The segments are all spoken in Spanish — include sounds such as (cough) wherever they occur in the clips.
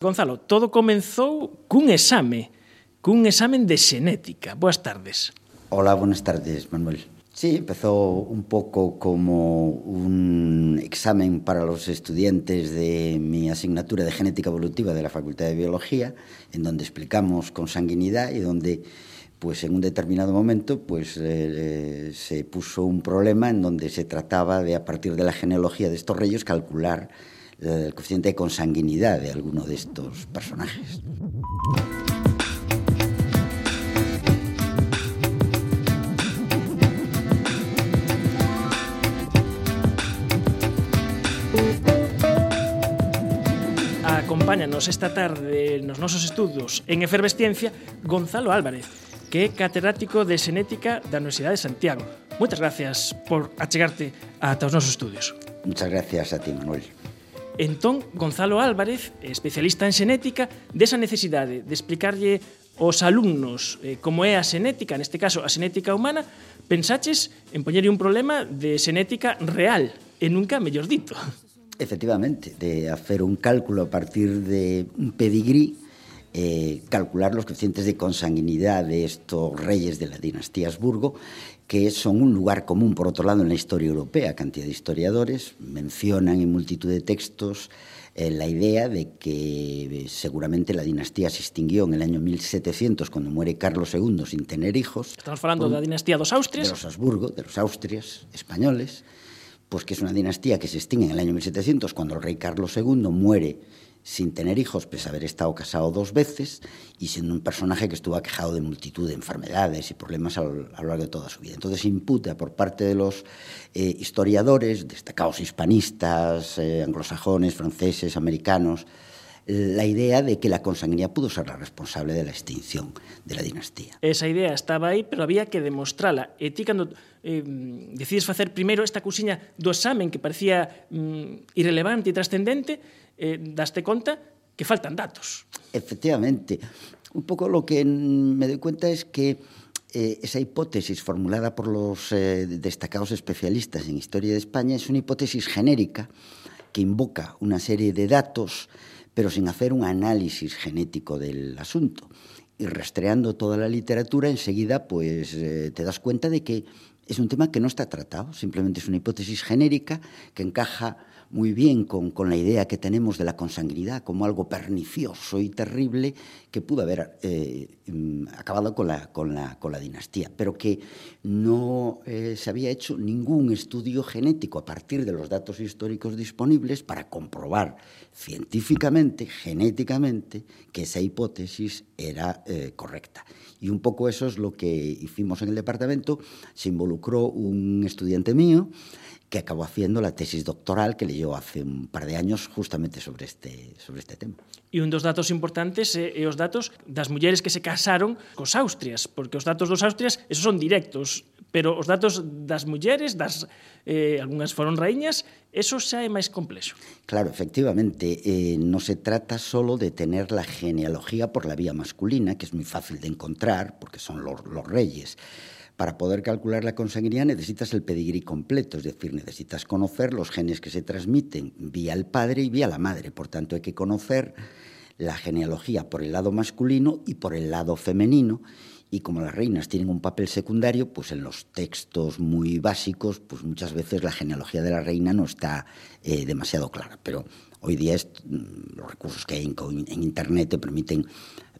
Gonzalo, todo comenzou cun exame, cun examen de xenética. Boas tardes. Hola, buenas tardes, Manuel. Sí, empezó un poco como un examen para los estudiantes de mi asignatura de genética evolutiva de la Facultad de Biología, en donde explicamos consanguinidad y donde pues en un determinado momento pues eh, se puso un problema en donde se trataba de a partir de la genealogía de estos reyes calcular el coeficiente de consanguinidad de alguno de estos personajes. acompáñanos esta tarde nos nosos estudos en Efervesciencia Gonzalo Álvarez, que é catedrático de Xenética da Universidade de Santiago. Moitas gracias por achegarte ata os nosos estudios. Muchas gracias a ti, Manuel. Entón, Gonzalo Álvarez, especialista en xenética, desa necesidade de explicarlle aos alumnos eh, como é a xenética, neste caso a xenética humana, pensaches en poñerlle un problema de xenética real, e nunca mellor dito. Efectivamente, de hacer un cálculo a partir de un pedigrí, eh, calcular los coeficientes de consanguinidad de estos reyes de la dinastía Habsburgo que son un lugar común, por otro lado, en la historia europea. Cantidad de historiadores mencionan en multitud de textos eh, la idea de que eh, seguramente la dinastía se extinguió en el año 1700 cuando muere Carlos II sin tener hijos. Estamos hablando de la dinastía de los Austrias. De los Habsburgo, de los Austrias españoles, pues que es una dinastía que se extingue en el año 1700 cuando el rey Carlos II muere sin tener hijos, pese a haber estado casado dos veces, y siendo un personaje que estuvo aquejado de multitud de enfermedades y problemas a lo, largo de toda su vida. Entonces imputa por parte de los eh, historiadores, destacados hispanistas, eh, anglosajones, franceses, americanos, la idea de que la consanguinidad pudo ser la responsable de la extinción de la dinastía. Esa idea estaba aí, pero había que demostrala. E eh, ti, cando eh, decides facer primeiro esta cousiña do examen que parecía mm, irrelevante e trascendente, eh, daste conta que faltan datos. Efectivamente. Un pouco lo que me doy cuenta es que eh, esa hipótesis formulada por los eh, destacados especialistas en historia de España es una hipótesis genérica que invoca una serie de datos pero sin hacer un análisis genético del asunto. Y rastreando toda la literatura, enseguida pues eh, te das cuenta de que es un tema que no está tratado, simplemente es una hipótesis genérica que encaja muy bien con, con, la idea que tenemos de la consanguinidad como algo pernicioso y terrible que pudo haber eh, mm, acabado con la, con, la, con la, dinastía, pero que no eh, se había hecho ningún estudio genético a partir de los datos históricos disponibles para comprobar científicamente, genéticamente, que esa hipótesis era eh, correcta. Y un poco eso es lo que hicimos en el departamento. Se involucró un estudiante mío, que acabó haciendo la tesis doctoral que leyó hace un par de años justamente sobre este, sobre este tema. E un dos datos importantes é, eh, é os datos das mulleres que se casaron cos Austrias, porque os datos dos Austrias, esos son directos, pero os datos das mulleres, das eh, algunhas foron raíñas, eso xa é máis complexo. Claro, efectivamente, eh, non se trata solo de tener la genealogía por la vía masculina, que es moi fácil de encontrar, porque son los, los reyes, Para poder calcular la consanguinidad necesitas el pedigrí completo, es decir, necesitas conocer los genes que se transmiten vía el padre y vía la madre. Por tanto, hay que conocer la genealogía por el lado masculino y por el lado femenino. Y como las reinas tienen un papel secundario, pues en los textos muy básicos, pues muchas veces la genealogía de la reina no está eh, demasiado clara. Pero hoy día es, mm, los recursos que hay en, Internet te permiten,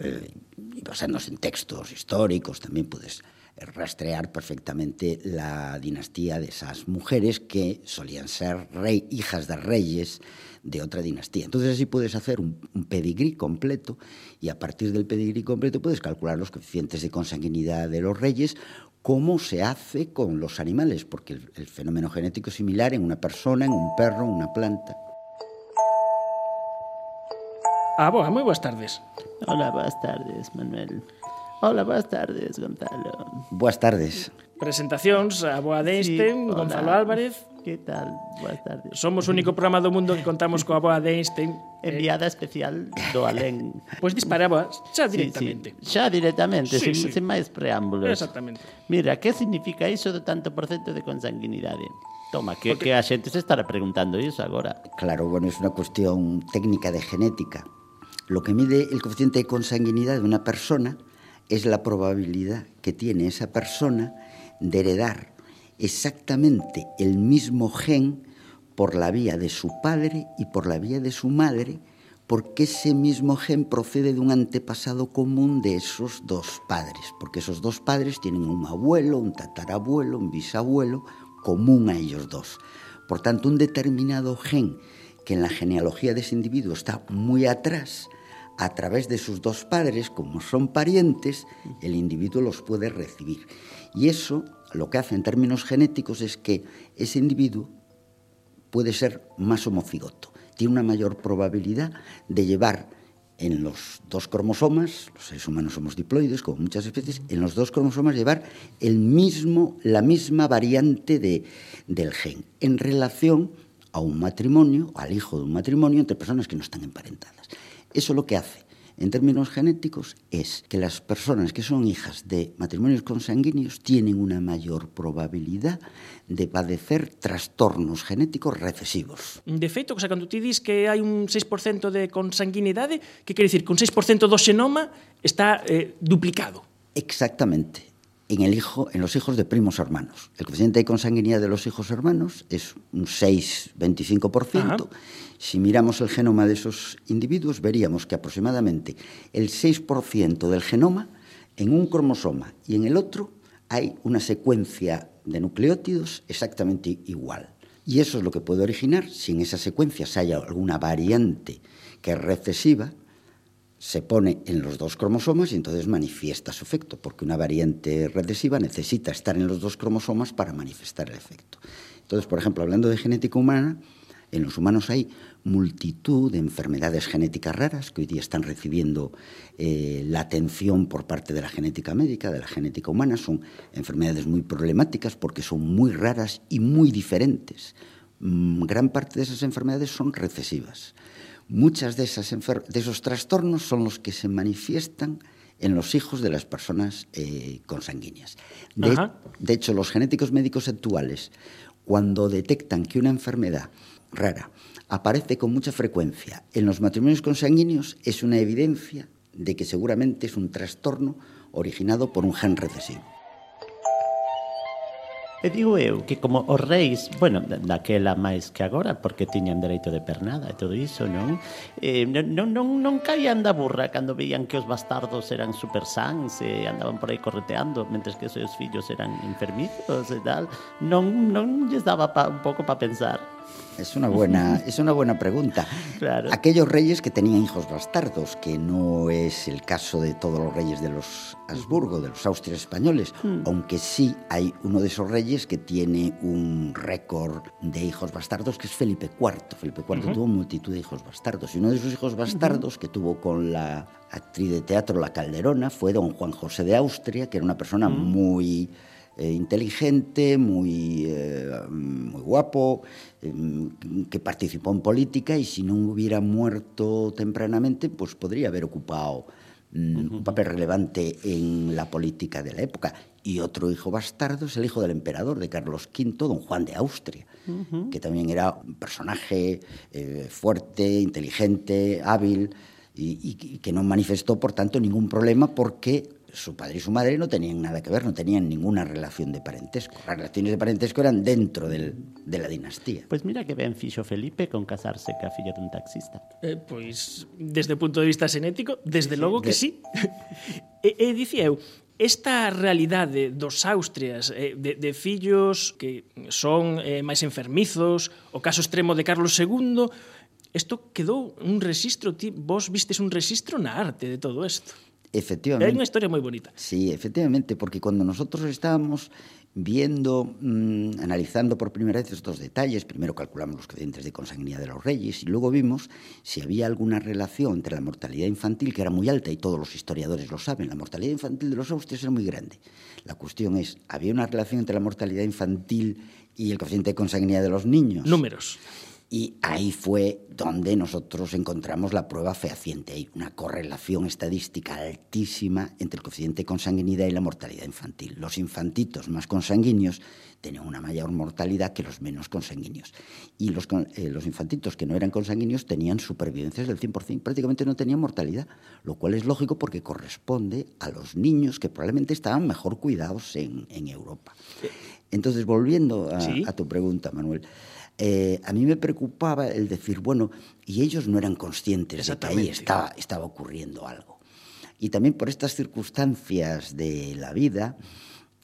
eh, en textos históricos, también puedes rastrear perfectamente la dinastía de esas mujeres que solían ser rey, hijas de reyes de otra dinastía. Entonces así puedes hacer un, un pedigrí completo y a partir del pedigrí completo puedes calcular los coeficientes de consanguinidad de los reyes como se hace con los animales, porque el, el fenómeno genético es similar en una persona, en un perro, en una planta. Ah, moi boas tardes. Hola, boas tardes, Manuel. Hola, boas tardes, Gonzalo. Boas tardes. Presentacións, a boa Einstein, sí, hola. Gonzalo Álvarez. Que tal? Boas tardes. Somos o único programa do mundo que contamos coa boa de Einstein. Enviada eh, especial do alén. (laughs) Pois pues disparaba xa directamente. Sí, sí. Xa directamente, sí, sin, sí. sin máis preámbulos. Exactamente. Mira, que significa iso do tanto por cento de consanguinidade? Toma, que, Porque... que a xente se estará preguntando iso agora. Claro, bueno, é unha cuestión técnica de genética. Lo que mide el coeficiente de consanguinidade de una persona es la probabilidad que tiene esa persona de heredar exactamente el mismo gen por la vía de su padre y por la vía de su madre, porque ese mismo gen procede de un antepasado común de esos dos padres, porque esos dos padres tienen un abuelo, un tatarabuelo, un bisabuelo común a ellos dos. Por tanto, un determinado gen que en la genealogía de ese individuo está muy atrás, a través de sus dos padres, como son parientes, el individuo los puede recibir. Y eso lo que hace en términos genéticos es que ese individuo puede ser más homocigoto. Tiene una mayor probabilidad de llevar en los dos cromosomas, los seres humanos somos diploides, como muchas especies, en los dos cromosomas llevar el mismo, la misma variante de, del gen, en relación a un matrimonio, al hijo de un matrimonio entre personas que no están emparentadas. Eso lo que hace en términos genéticos es que las personas que son hijas de matrimonios consanguíneos tienen una mayor probabilidad de padecer trastornos genéticos recesivos. De feito, o sea, cando ti dis que hai un 6% de consanguinidade, que quere dicir, un 6% do xenoma está eh, duplicado. Exactamente. En, el hijo, en los hijos de primos hermanos. El coeficiente de consanguinidad de los hijos hermanos es un 6-25%. Ajá. Si miramos el genoma de esos individuos, veríamos que aproximadamente el 6% del genoma en un cromosoma y en el otro hay una secuencia de nucleótidos exactamente igual. Y eso es lo que puede originar, si en esas secuencias hay alguna variante que es recesiva, se pone en los dos cromosomas y entonces manifiesta su efecto, porque una variante recesiva necesita estar en los dos cromosomas para manifestar el efecto. Entonces, por ejemplo, hablando de genética humana, en los humanos hay multitud de enfermedades genéticas raras que hoy día están recibiendo eh, la atención por parte de la genética médica, de la genética humana. Son enfermedades muy problemáticas porque son muy raras y muy diferentes. Mm, gran parte de esas enfermedades son recesivas. Muchas de, esas de esos trastornos son los que se manifiestan en los hijos de las personas eh, consanguíneas. De hecho, los genéticos médicos actuales, cuando detectan que una enfermedad rara aparece con mucha frecuencia en los matrimonios consanguíneos, es una evidencia de que seguramente es un trastorno originado por un gen recesivo. E digo eu que como os reis, bueno, daquela máis que agora, porque tiñan dereito de pernada e todo iso, non? Eh, non, non, non caían da burra cando veían que os bastardos eran super sans e andaban por aí correteando, mentres que os seus fillos eran enfermizos e tal. Non, non lles daba pa, un pouco para pensar. Es una buena, (laughs) es una buena pregunta. Claro. Aquellos reyes que tenían hijos bastardos, que no es el caso de todos los reyes de los Habsburgo, de los Austrias españoles, aunque sí hay uno de esos reyes que tiene un récord de hijos bastardos, que es Felipe IV. Felipe IV tuvo multitud de hijos bastardos, y uno de sus hijos bastardos que tuvo con la actriz de teatro La Calderona fue don Juan José de Austria, que era una persona muy eh, inteligente, muy, eh, muy guapo, eh, que participó en política y si no hubiera muerto tempranamente, pues podría haber ocupado mm, un papel relevante en la política de la época. Y otro hijo bastardo es el hijo del emperador, de Carlos V, don Juan de Austria, que también era un personaje eh, fuerte, inteligente, hábil y que no manifestó, por tanto, ningún problema porque su padre y su madre no tenían nada que ver, no tenían ninguna relación de parentesco. Las relaciones de parentesco eran dentro del, de la dinastía. Pois pues mira que ben fixo Felipe con casarse ca filla dun taxista. Eh, pois, desde o punto de vista xenético, desde logo que de... sí. e, e dicía eu, esta realidade dos Austrias eh, de, de fillos que son eh, máis enfermizos, o caso extremo de Carlos II, isto quedou un rexistro, ti vos vistes un rexistro na arte de todo isto. Efectivamente. É unha historia moi bonita. Sí, efectivamente, porque cuando nosotros estábamos viendo, mmm, analizando por primera vez estos detalles, primero calculamos los coeficientes de consanguinidad de los reyes y luego vimos si había alguna relación entre la mortalidad infantil, que era muy alta y todos los historiadores lo saben, la mortalidad infantil de los austrias era muy grande. La cuestión es, ¿había una relación entre la mortalidad infantil y el coeficiente de consanguinidad de los niños? Números. Y ahí fue donde nosotros encontramos la prueba fehaciente. Hay una correlación estadística altísima entre el coeficiente de consanguinidad y la mortalidad infantil. Los infantitos más consanguíneos tenían una mayor mortalidad que los menos consanguíneos. Y los, eh, los infantitos que no eran consanguíneos tenían supervivencias del 100%, prácticamente no tenían mortalidad, lo cual es lógico porque corresponde a los niños que probablemente estaban mejor cuidados en, en Europa. Entonces, volviendo a, ¿Sí? a tu pregunta, Manuel, eh, a mí me preocupaba el decir, bueno, y ellos no eran conscientes de que ahí estaba, estaba ocurriendo algo. Y también por estas circunstancias de la vida,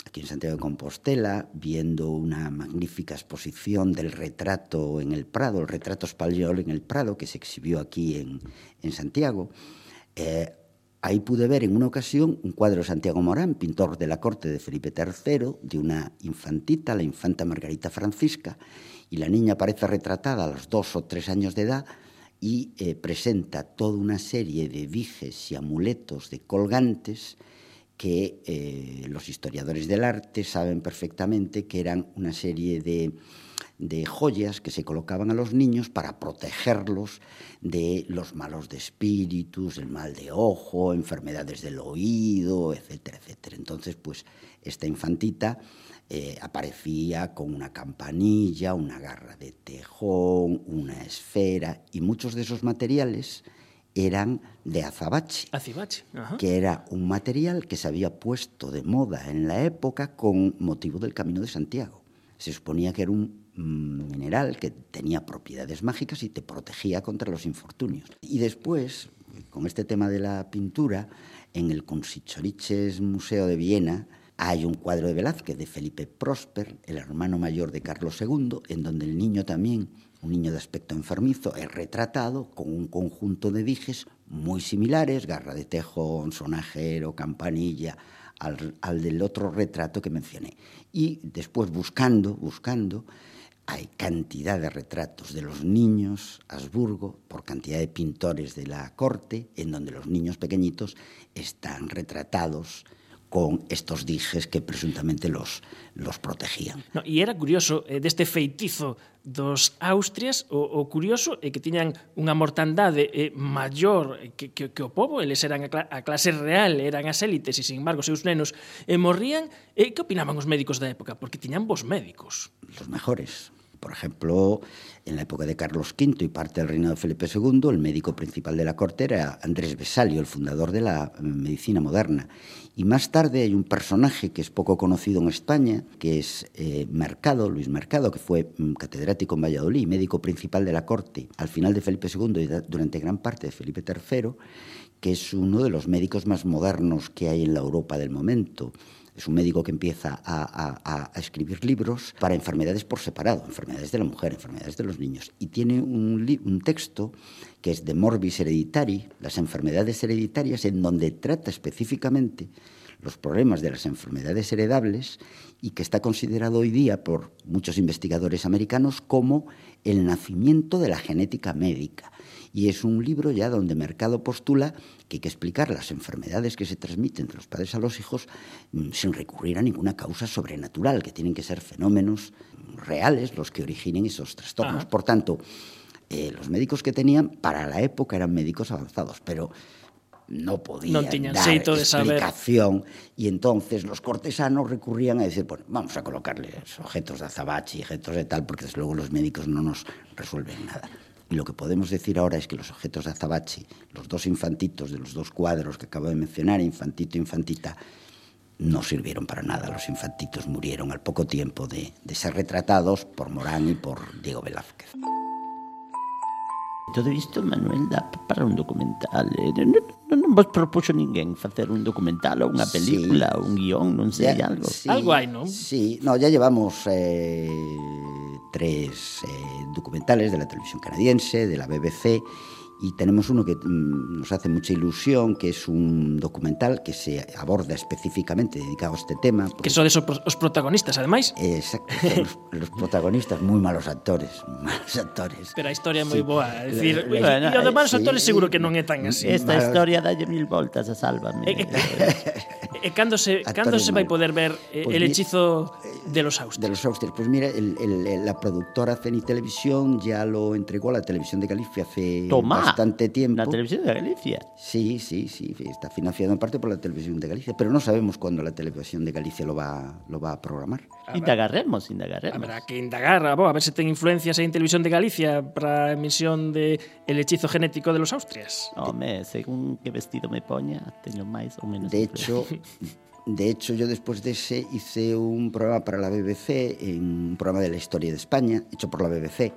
aquí en Santiago de Compostela, viendo una magnífica exposición del retrato en el Prado, el retrato español en el Prado, que se exhibió aquí en, en Santiago, eh, Ahí pude ver en una ocasión un cuadro de Santiago Morán, pintor de la corte de Felipe III, de una infantita, la infanta Margarita Francisca, y la niña aparece retratada a los dos o tres años de edad y eh, presenta toda una serie de dijes y amuletos de colgantes que eh, los historiadores del arte saben perfectamente que eran una serie de, de joyas que se colocaban a los niños para protegerlos de los malos de espíritus, el mal de ojo, enfermedades del oído, etcétera, etcétera. Entonces, pues esta infantita eh, aparecía con una campanilla, una garra de tejón, una esfera y muchos de esos materiales eran de azabache Acibache. Ajá. que era un material que se había puesto de moda en la época con motivo del Camino de Santiago. Se suponía que era un mineral que tenía propiedades mágicas y te protegía contra los infortunios. Y después, con este tema de la pintura, en el Kunsthistorisches Museo de Viena hay un cuadro de Velázquez de Felipe Prosper, el hermano mayor de Carlos II, en donde el niño también, un niño de aspecto enfermizo, es retratado con un conjunto de dijes muy similares, garra de tejón, sonajero, campanilla, al del otro retrato que mencioné. Y después buscando, buscando, hay cantidad de retratos de los niños, Habsburgo, por cantidad de pintores de la corte, en donde los niños pequeñitos están retratados con estos dixes que presuntamente los, los protegían. No, e era curioso eh, deste feitizo dos Austrias, o, o curioso é eh, que tiñan unha mortandade eh, maior eh, que, que, que o povo, eles eran a, cla a clase real, eran as élites, e sin embargo seus nenos eh, morrían. Eh, que opinaban os médicos da época? Porque tiñan bons médicos. Los mejores. Por ejemplo, en la época de Carlos V y parte del reinado de Felipe II, el médico principal de la corte era Andrés Besalio, el fundador de la eh, medicina moderna. Y más tarde hay un personaje que es poco conocido en España, que es eh, Mercado, Luis Mercado, que fue mm, catedrático en Valladolid, médico principal de la corte al final de Felipe II y durante gran parte de Felipe III, que es uno de los médicos más modernos que hay en la Europa del momento. Es un médico que empieza a, escribir libros para enfermedades por separado, enfermedades de la mujer, enfermedades de los niños. Y tiene un, un texto que es de Morbis Hereditari, las enfermedades hereditarias, en donde trata específicamente los problemas de las enfermedades heredables y que está considerado hoy día por muchos investigadores americanos como el nacimiento de la genética médica. Y es un libro ya donde Mercado postula que hay que explicar las enfermedades que se transmiten de los padres a los hijos mm, sin recurrir a ninguna causa sobrenatural, que tienen que ser fenómenos reales los que originen esos trastornos. Ajá. Por tanto, eh, los médicos que tenían para la época eran médicos avanzados, pero no podían Non tiñan dar xeito de saber. explicación y entonces los cortesanos recurrían a decir, bueno, vamos a colocarles objetos de azabache y objetos de tal, porque desde luego los médicos no nos resuelven nada. Y lo que podemos decir ahora es que los objetos de azabache, los dos infantitos de los dos cuadros que acabo de mencionar, infantito e infantita, no sirvieron para nada. Los infantitos murieron al poco tiempo de, de ser retratados por Morán y por Diego Velázquez. Todo isto, Manuel, dá para un documental. Eh? Non, non, non vos propuxo ninguén facer un documental ou unha película, sí. un guión, non sei, ya, algo. Sí, algo hai, non? Sí, no, ya llevamos eh, tres eh, documentales de la televisión canadiense, de la BBC, y tenemos uno que mm, nos hace mucha ilusión, que es un documental que se aborda específicamente dedicado a este tema. Que son esos os protagonistas, ademais? Exacto, son os, los protagonistas, moi malos actores, malos actores. Pero a historia é moi sí. boa, é dicir, e además os sí, actores seguro que non é tan así. Esta malos... historia dalle mil voltas a sálvame. E, e, e cando se cando se vai poder ver eh, pues el hechizo mi, de los Austrias? De los Austrias, pues mira, el, el, la productora Ceni Televisión ya lo entregó a la televisión de Galicia hace Toma. Ah, bastante tiempo. Na Televisión de Galicia. Sí, sí, sí, está financiado en parte por la Televisión de Galicia, pero no sabemos cuándo la Televisión de Galicia lo va, lo va a programar. Indagaremos, indagaremos. Habrá que indagar, a, bo, a ver se ten influencias aí en Televisión de Galicia para a emisión de El hechizo genético de los Austrias. Home, según que vestido me poña, teño máis ou menos. De hecho, De hecho, yo después de ese hice un programa para la BBC, un programa de la historia de España, hecho por la BBC,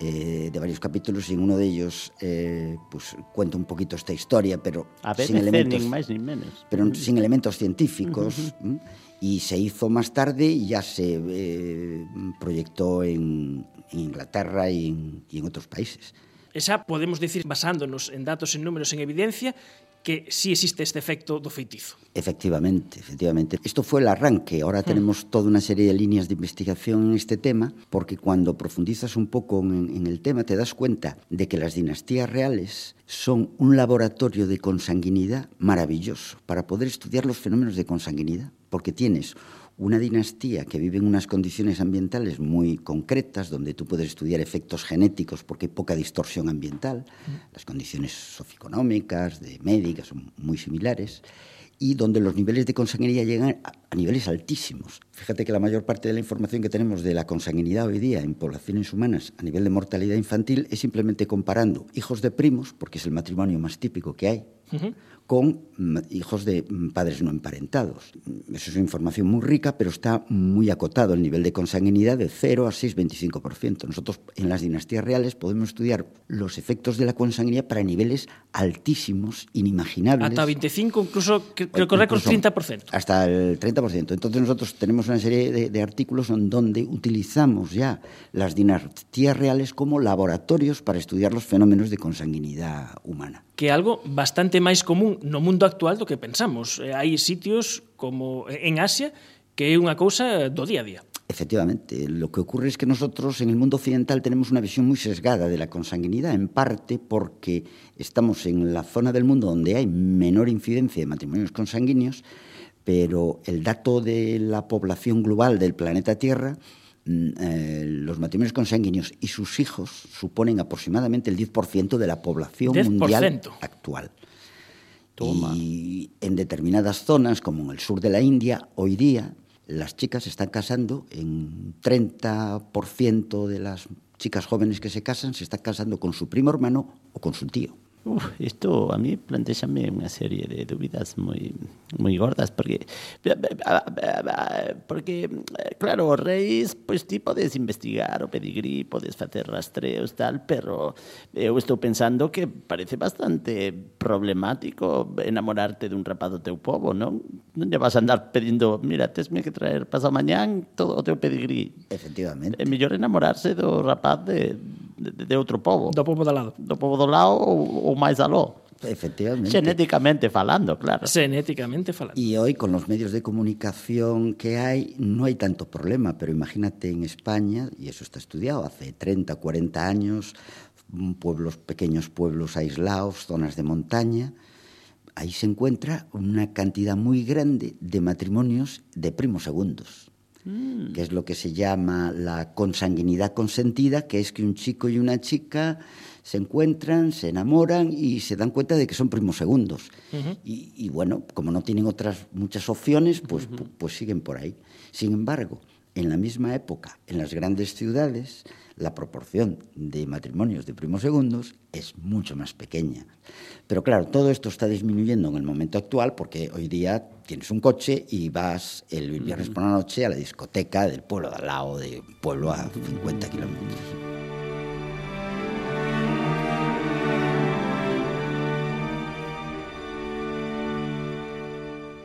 eh, de varios capítulos y en uno de ellos eh, pues, cuento un poquito esta historia, pero A sin elementos, nin máis, nin menos. pero mm. sin elementos científicos. Uh -huh. Y se hizo más tarde y ya se eh, proyectó en, en Inglaterra y en, y en otros países. Esa podemos decir basándonos en datos, en números, en evidencia que sí existe este efecto do feitizo. Efectivamente, efectivamente. Isto foi o arranque. Ahora hmm. tenemos toda unha serie de líneas de investigación en este tema, porque cuando profundizas un pouco en, en el tema te das cuenta de que las dinastías reales son un laboratorio de consanguinidad maravilloso para poder estudiar los fenómenos de consanguinidad, porque tienes una dinastía que vive en unas condiciones ambientales muy concretas, donde tú puedes estudiar efectos genéticos porque hay poca distorsión ambiental, las condiciones socioeconómicas, de médicas son muy similares, y donde los niveles de consanguinidad llegan a, a niveles altísimos. Fíjate que la mayor parte de la información que tenemos de la consanguinidad hoy día en poblaciones humanas a nivel de mortalidad infantil es simplemente comparando hijos de primos, porque es el matrimonio más típico que hay, con mm, hijos de mm, padres no emparentados. Mm, Eso es información muy rica, pero está muy acotado el nivel de consanguinidad de 0 a 6,25%. Nosotros en las dinastías reales podemos estudiar los efectos de la consanguinidad para niveles altísimos, inimaginables. Ata 25, incluso creo que o récord Incluso 30%. Hasta el 30%. Entonces nosotros tenemos una serie de, de artículos en donde utilizamos ya las dinastías reales como laboratorios para estudiar los fenómenos de consanguinidad humana. que algo bastante máis común no mundo actual do que pensamos. Eh, Hai sitios como en Asia que é unha cousa do día a día. Efectivamente, lo que ocurre es que nosotros en el mundo occidental tenemos una visión muy sesgada de la consanguinidad, en parte porque estamos en la zona del mundo donde hay menor incidencia de matrimonios consanguíneos, pero el dato de la población global del planeta Tierra, mm, eh, los matrimonios consanguíneos y sus hijos suponen aproximadamente el 10% de la población 10%. mundial actual. Y en determinadas zonas, como en el sur de la India, hoy día las chicas se están casando, en 30% de las chicas jóvenes que se casan se están casando con su primo hermano o con su tío. Uf, isto a mí plantexame unha serie de dúbidas moi moi gordas porque porque claro, os reis pois ti podes investigar o pedigrí, podes facer rastreos tal, pero eh, eu estou pensando que parece bastante problemático enamorarte dun rapaz do teu povo, non? Non lle vas a andar pedindo, mira, tesme que traer pasado mañán todo o teu pedigrí. Efectivamente. É mellor enamorarse do rapaz de de, de outro povo. Do povo do lado. do povo do lado ou, ou máis aló. Efectivamente. Genéticamente falando, claro. Genéticamente falando. Y hoy con los medios de comunicación que hay no hay tanto problema, pero imagínate en España, y eso está estudiado, hace 30, 40 años, mm, pueblos, pequeños pueblos aislados, zonas de montaña, ahí se encuentra una cantidad muy grande de matrimonios de primos segundos, que es lo que se llama la consanguinidad consentida, que es que un chico y una chica se encuentran, se enamoran y se dan cuenta de que son primos segundos. y, y bueno, como no tienen otras muchas opciones, pues, pu- pues siguen por ahí. Sin embargo, en la misma época, en las grandes ciudades, la proporción de matrimonios de primos segundos es mucho más pequeña. Pero claro, todo esto está disminuyendo en el momento actual porque hoy día tienes un coche y vas el viernes por la noche a la discoteca del pueblo de al lado, de un pueblo a 50 kilómetros.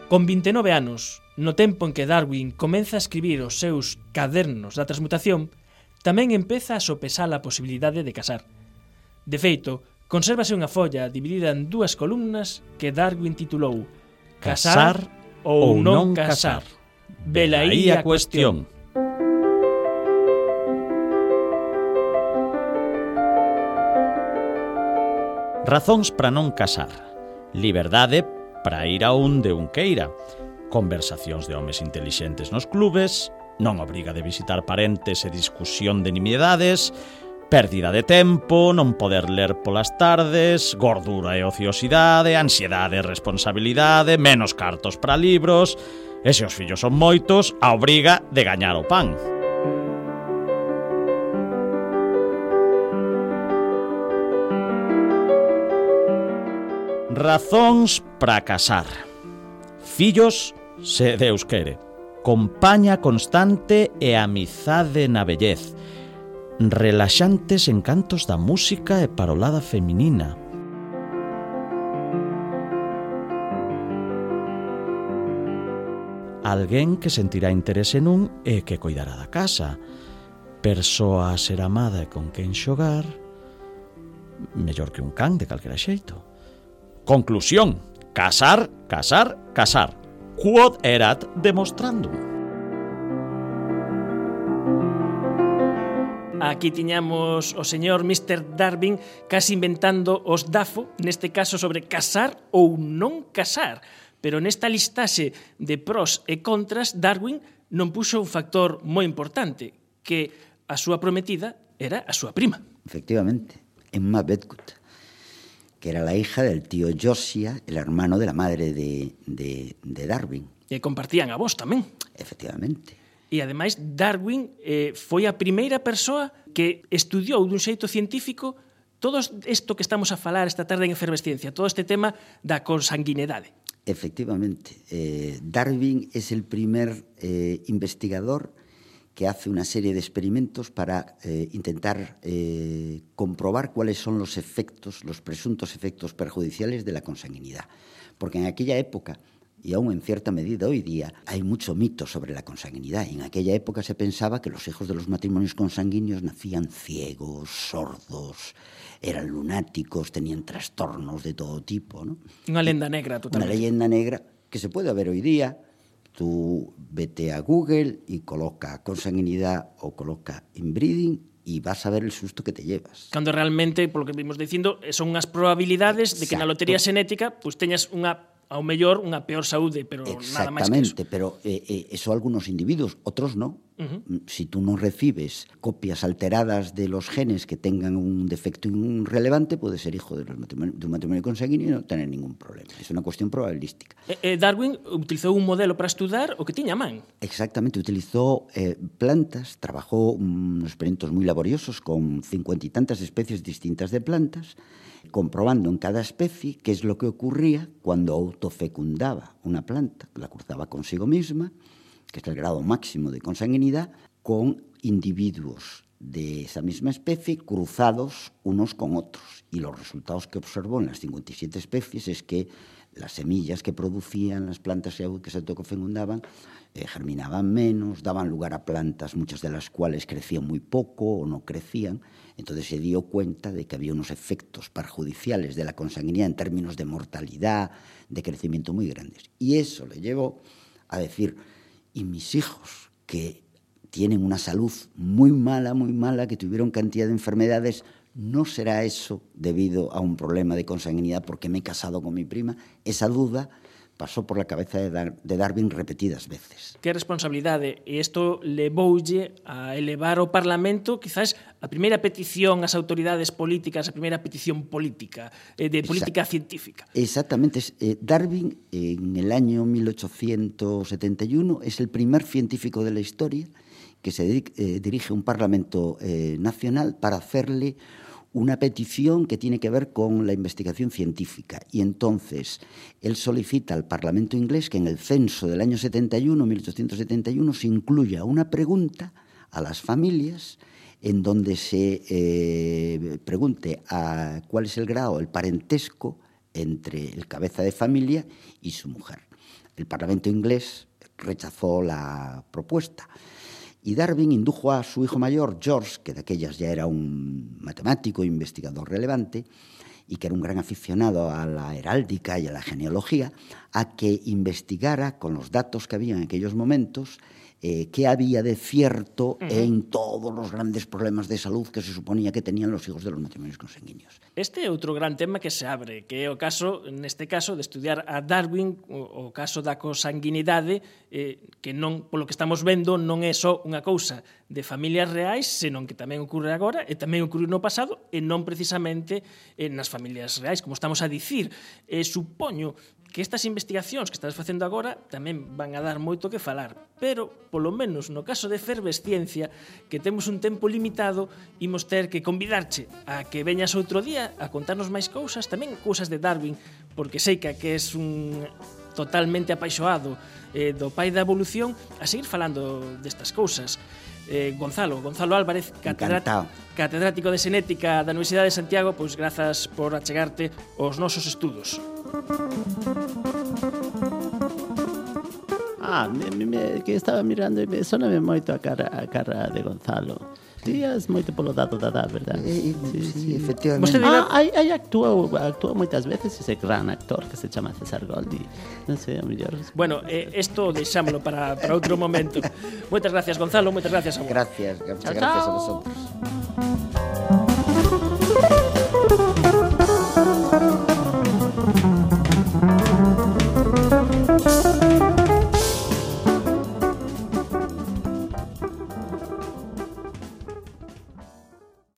Con 29 anos, no tempo en que Darwin comeza a escribir os seus cadernos da transmutación, tamén empeza a sopesar a posibilidade de casar. De feito, consérvase unha folla dividida en dúas columnas que Darwin titulou Casar, casar ou non casar. Velaí a cuestión. cuestión. Razóns para non casar. Liberdade para ir a onde un queira. Conversacións de homes intelixentes nos clubes, non obriga de visitar parentes e discusión de nimiedades, pérdida de tempo, non poder ler polas tardes, gordura e ociosidade, ansiedade e responsabilidade, menos cartos para libros, e se os fillos son moitos, a obriga de gañar o pan. Razóns para casar. Fillos, se Deus quere. Compaña constante e amizade na bellez. Relaxantes encantos da música e parolada feminina. Alguén que sentirá interese nun e que cuidará da casa. Persoa a ser amada e con quen xogar mellor que un can de calquera xeito. Conclusión, casar, casar, casar. Quod erat demostrandum. Aquí tiñamos o señor Mr. Darwin casi inventando os DAFO, neste caso sobre casar ou non casar. Pero nesta listaxe de pros e contras, Darwin non puxo un factor moi importante, que a súa prometida era a súa prima. Efectivamente, Emma Bedgood que era la hija del tío Josiah, el hermano de la madre de, de, de Darwin. E compartían a vos tamén. Efectivamente. E ademais Darwin eh, foi a primeira persoa que estudiou dun xeito científico todo isto que estamos a falar esta tarde en efervesciencia, todo este tema da consanguinidade. Efectivamente. Eh, Darwin es el primer eh, investigador que hace una serie de experimentos para eh, intentar eh, comprobar cuáles son los efectos, los presuntos efectos perjudiciales de la consanguinidad. Porque en aquella época, y aún en cierta medida hoy día, hay mucho mito sobre la consanguinidad. Y en aquella época se pensaba que los hijos de los matrimonios consanguíneos nacían ciegos, sordos, eran lunáticos, tenían trastornos de todo tipo. ¿no? Unha lenda negra Una totalmente. leyenda negra que se puede ver hoy día. tú vete a Google y coloca consanguinidad o coloca inbreeding e vas a ver el susto que te llevas. Cando realmente, polo que vimos dicindo, son as probabilidades Exacto. de que na lotería xenética pues, teñas unha ao mellor unha peor saúde, pero nada máis que eso. Exactamente, pero eh, eh, eso algunos individuos, outros non. Uh -huh. Mm, si tú non recibes copias alteradas de los genes que tengan un defecto relevante, puedes ser hijo de, los matrimonio, de un matrimonio consanguíneo e non tener ningún problema. Es una cuestión probabilística. Eh, eh, Darwin utilizou un modelo para estudar o que tiña man. Exactamente, utilizou eh, plantas, trabajou unos experimentos moi laboriosos con cincuenta y tantas especies distintas de plantas, comprobando en cada especie qué es lo que ocurría cuando autofecundaba una planta, la cruzaba consigo misma, que es el grado máximo de consanguinidad, con individuos de esa misma especie cruzados unos con otros. Y los resultados que observó en las 57 especies es que las semillas que producían las plantas que se autofecundaban eh, germinaban menos, daban lugar a plantas, muchas de las cuales crecían muy poco o no crecían. Entonces se dio cuenta de que había unos efectos perjudiciales de la consanguinidad en términos de mortalidad, de crecimiento muy grandes. Y eso le llevó a decir, y mis hijos, que tienen una salud muy mala, muy mala, que tuvieron cantidad de enfermedades, ¿no será eso debido a un problema de consanguinidad porque me he casado con mi prima? Esa duda pasou por la cabeza de, Dar de Darwin repetidas veces. Que responsabilidade, e isto levoulle a elevar o Parlamento quizás a primeira petición ás autoridades políticas, a primeira petición política, eh, de política exact científica. Exactamente. Eh, Darwin, en el año 1871, es el primer científico de la historia que se eh, dirige a un Parlamento eh, nacional para hacerle una petición que tiene que ver con la investigación científica. Y entonces él solicita al Parlamento inglés que en el censo del año 71, 1871, se incluya una pregunta a las familias en donde se eh, pregunte a cuál es el grado, el parentesco entre el cabeza de familia y su mujer. El Parlamento inglés rechazó la propuesta. Y Darwin indujo a su hijo mayor, George, que de aquellas ya era un matemático e investigador relevante, y que era un gran aficionado a la heráldica y a la genealogía, a que investigara con los datos que había en aquellos momentos eh, que había de cierto uh -huh. en todos os grandes problemas de salud que se suponía que tenían los hijos de los matrimonios consanguíneos. Este é outro gran tema que se abre, que é o caso, neste caso, de estudiar a Darwin, o, o caso da consanguinidade, eh, que non, polo que estamos vendo, non é só unha cousa de familias reais, senón que tamén ocurre agora e tamén ocurre no pasado e non precisamente eh, nas familias reais, como estamos a dicir. Eh, supoño que estas investigacións que estás facendo agora tamén van a dar moito que falar, pero polo menos no caso de Fervesciencia, que temos un tempo limitado, imos ter que convidarche a que veñas outro día a contarnos máis cousas, tamén cousas de Darwin, porque sei que que es un totalmente apaixoado eh, do pai da evolución a seguir falando destas cousas. Eh, Gonzalo, Gonzalo Álvarez, catedrático, catedrático de Xenética da Universidade de Santiago, pois grazas por achegarte aos nosos estudos. Ah, me, me, que estaba mirando e me soname moito a cara, a cara de Gonzalo. Tías moito polo dado da da, verdad? Eh, eh, sí, sí, sí, efectivamente. Vostede ah, hai, aí actuou, actuou moitas veces ese gran actor que se chama César Goldi. Non sei, a mellor... Bueno, eh, esto deixámolo para, para outro momento. moitas gracias, Gonzalo, moitas gracias a vos. Gracias, muchas gracias a vosotros.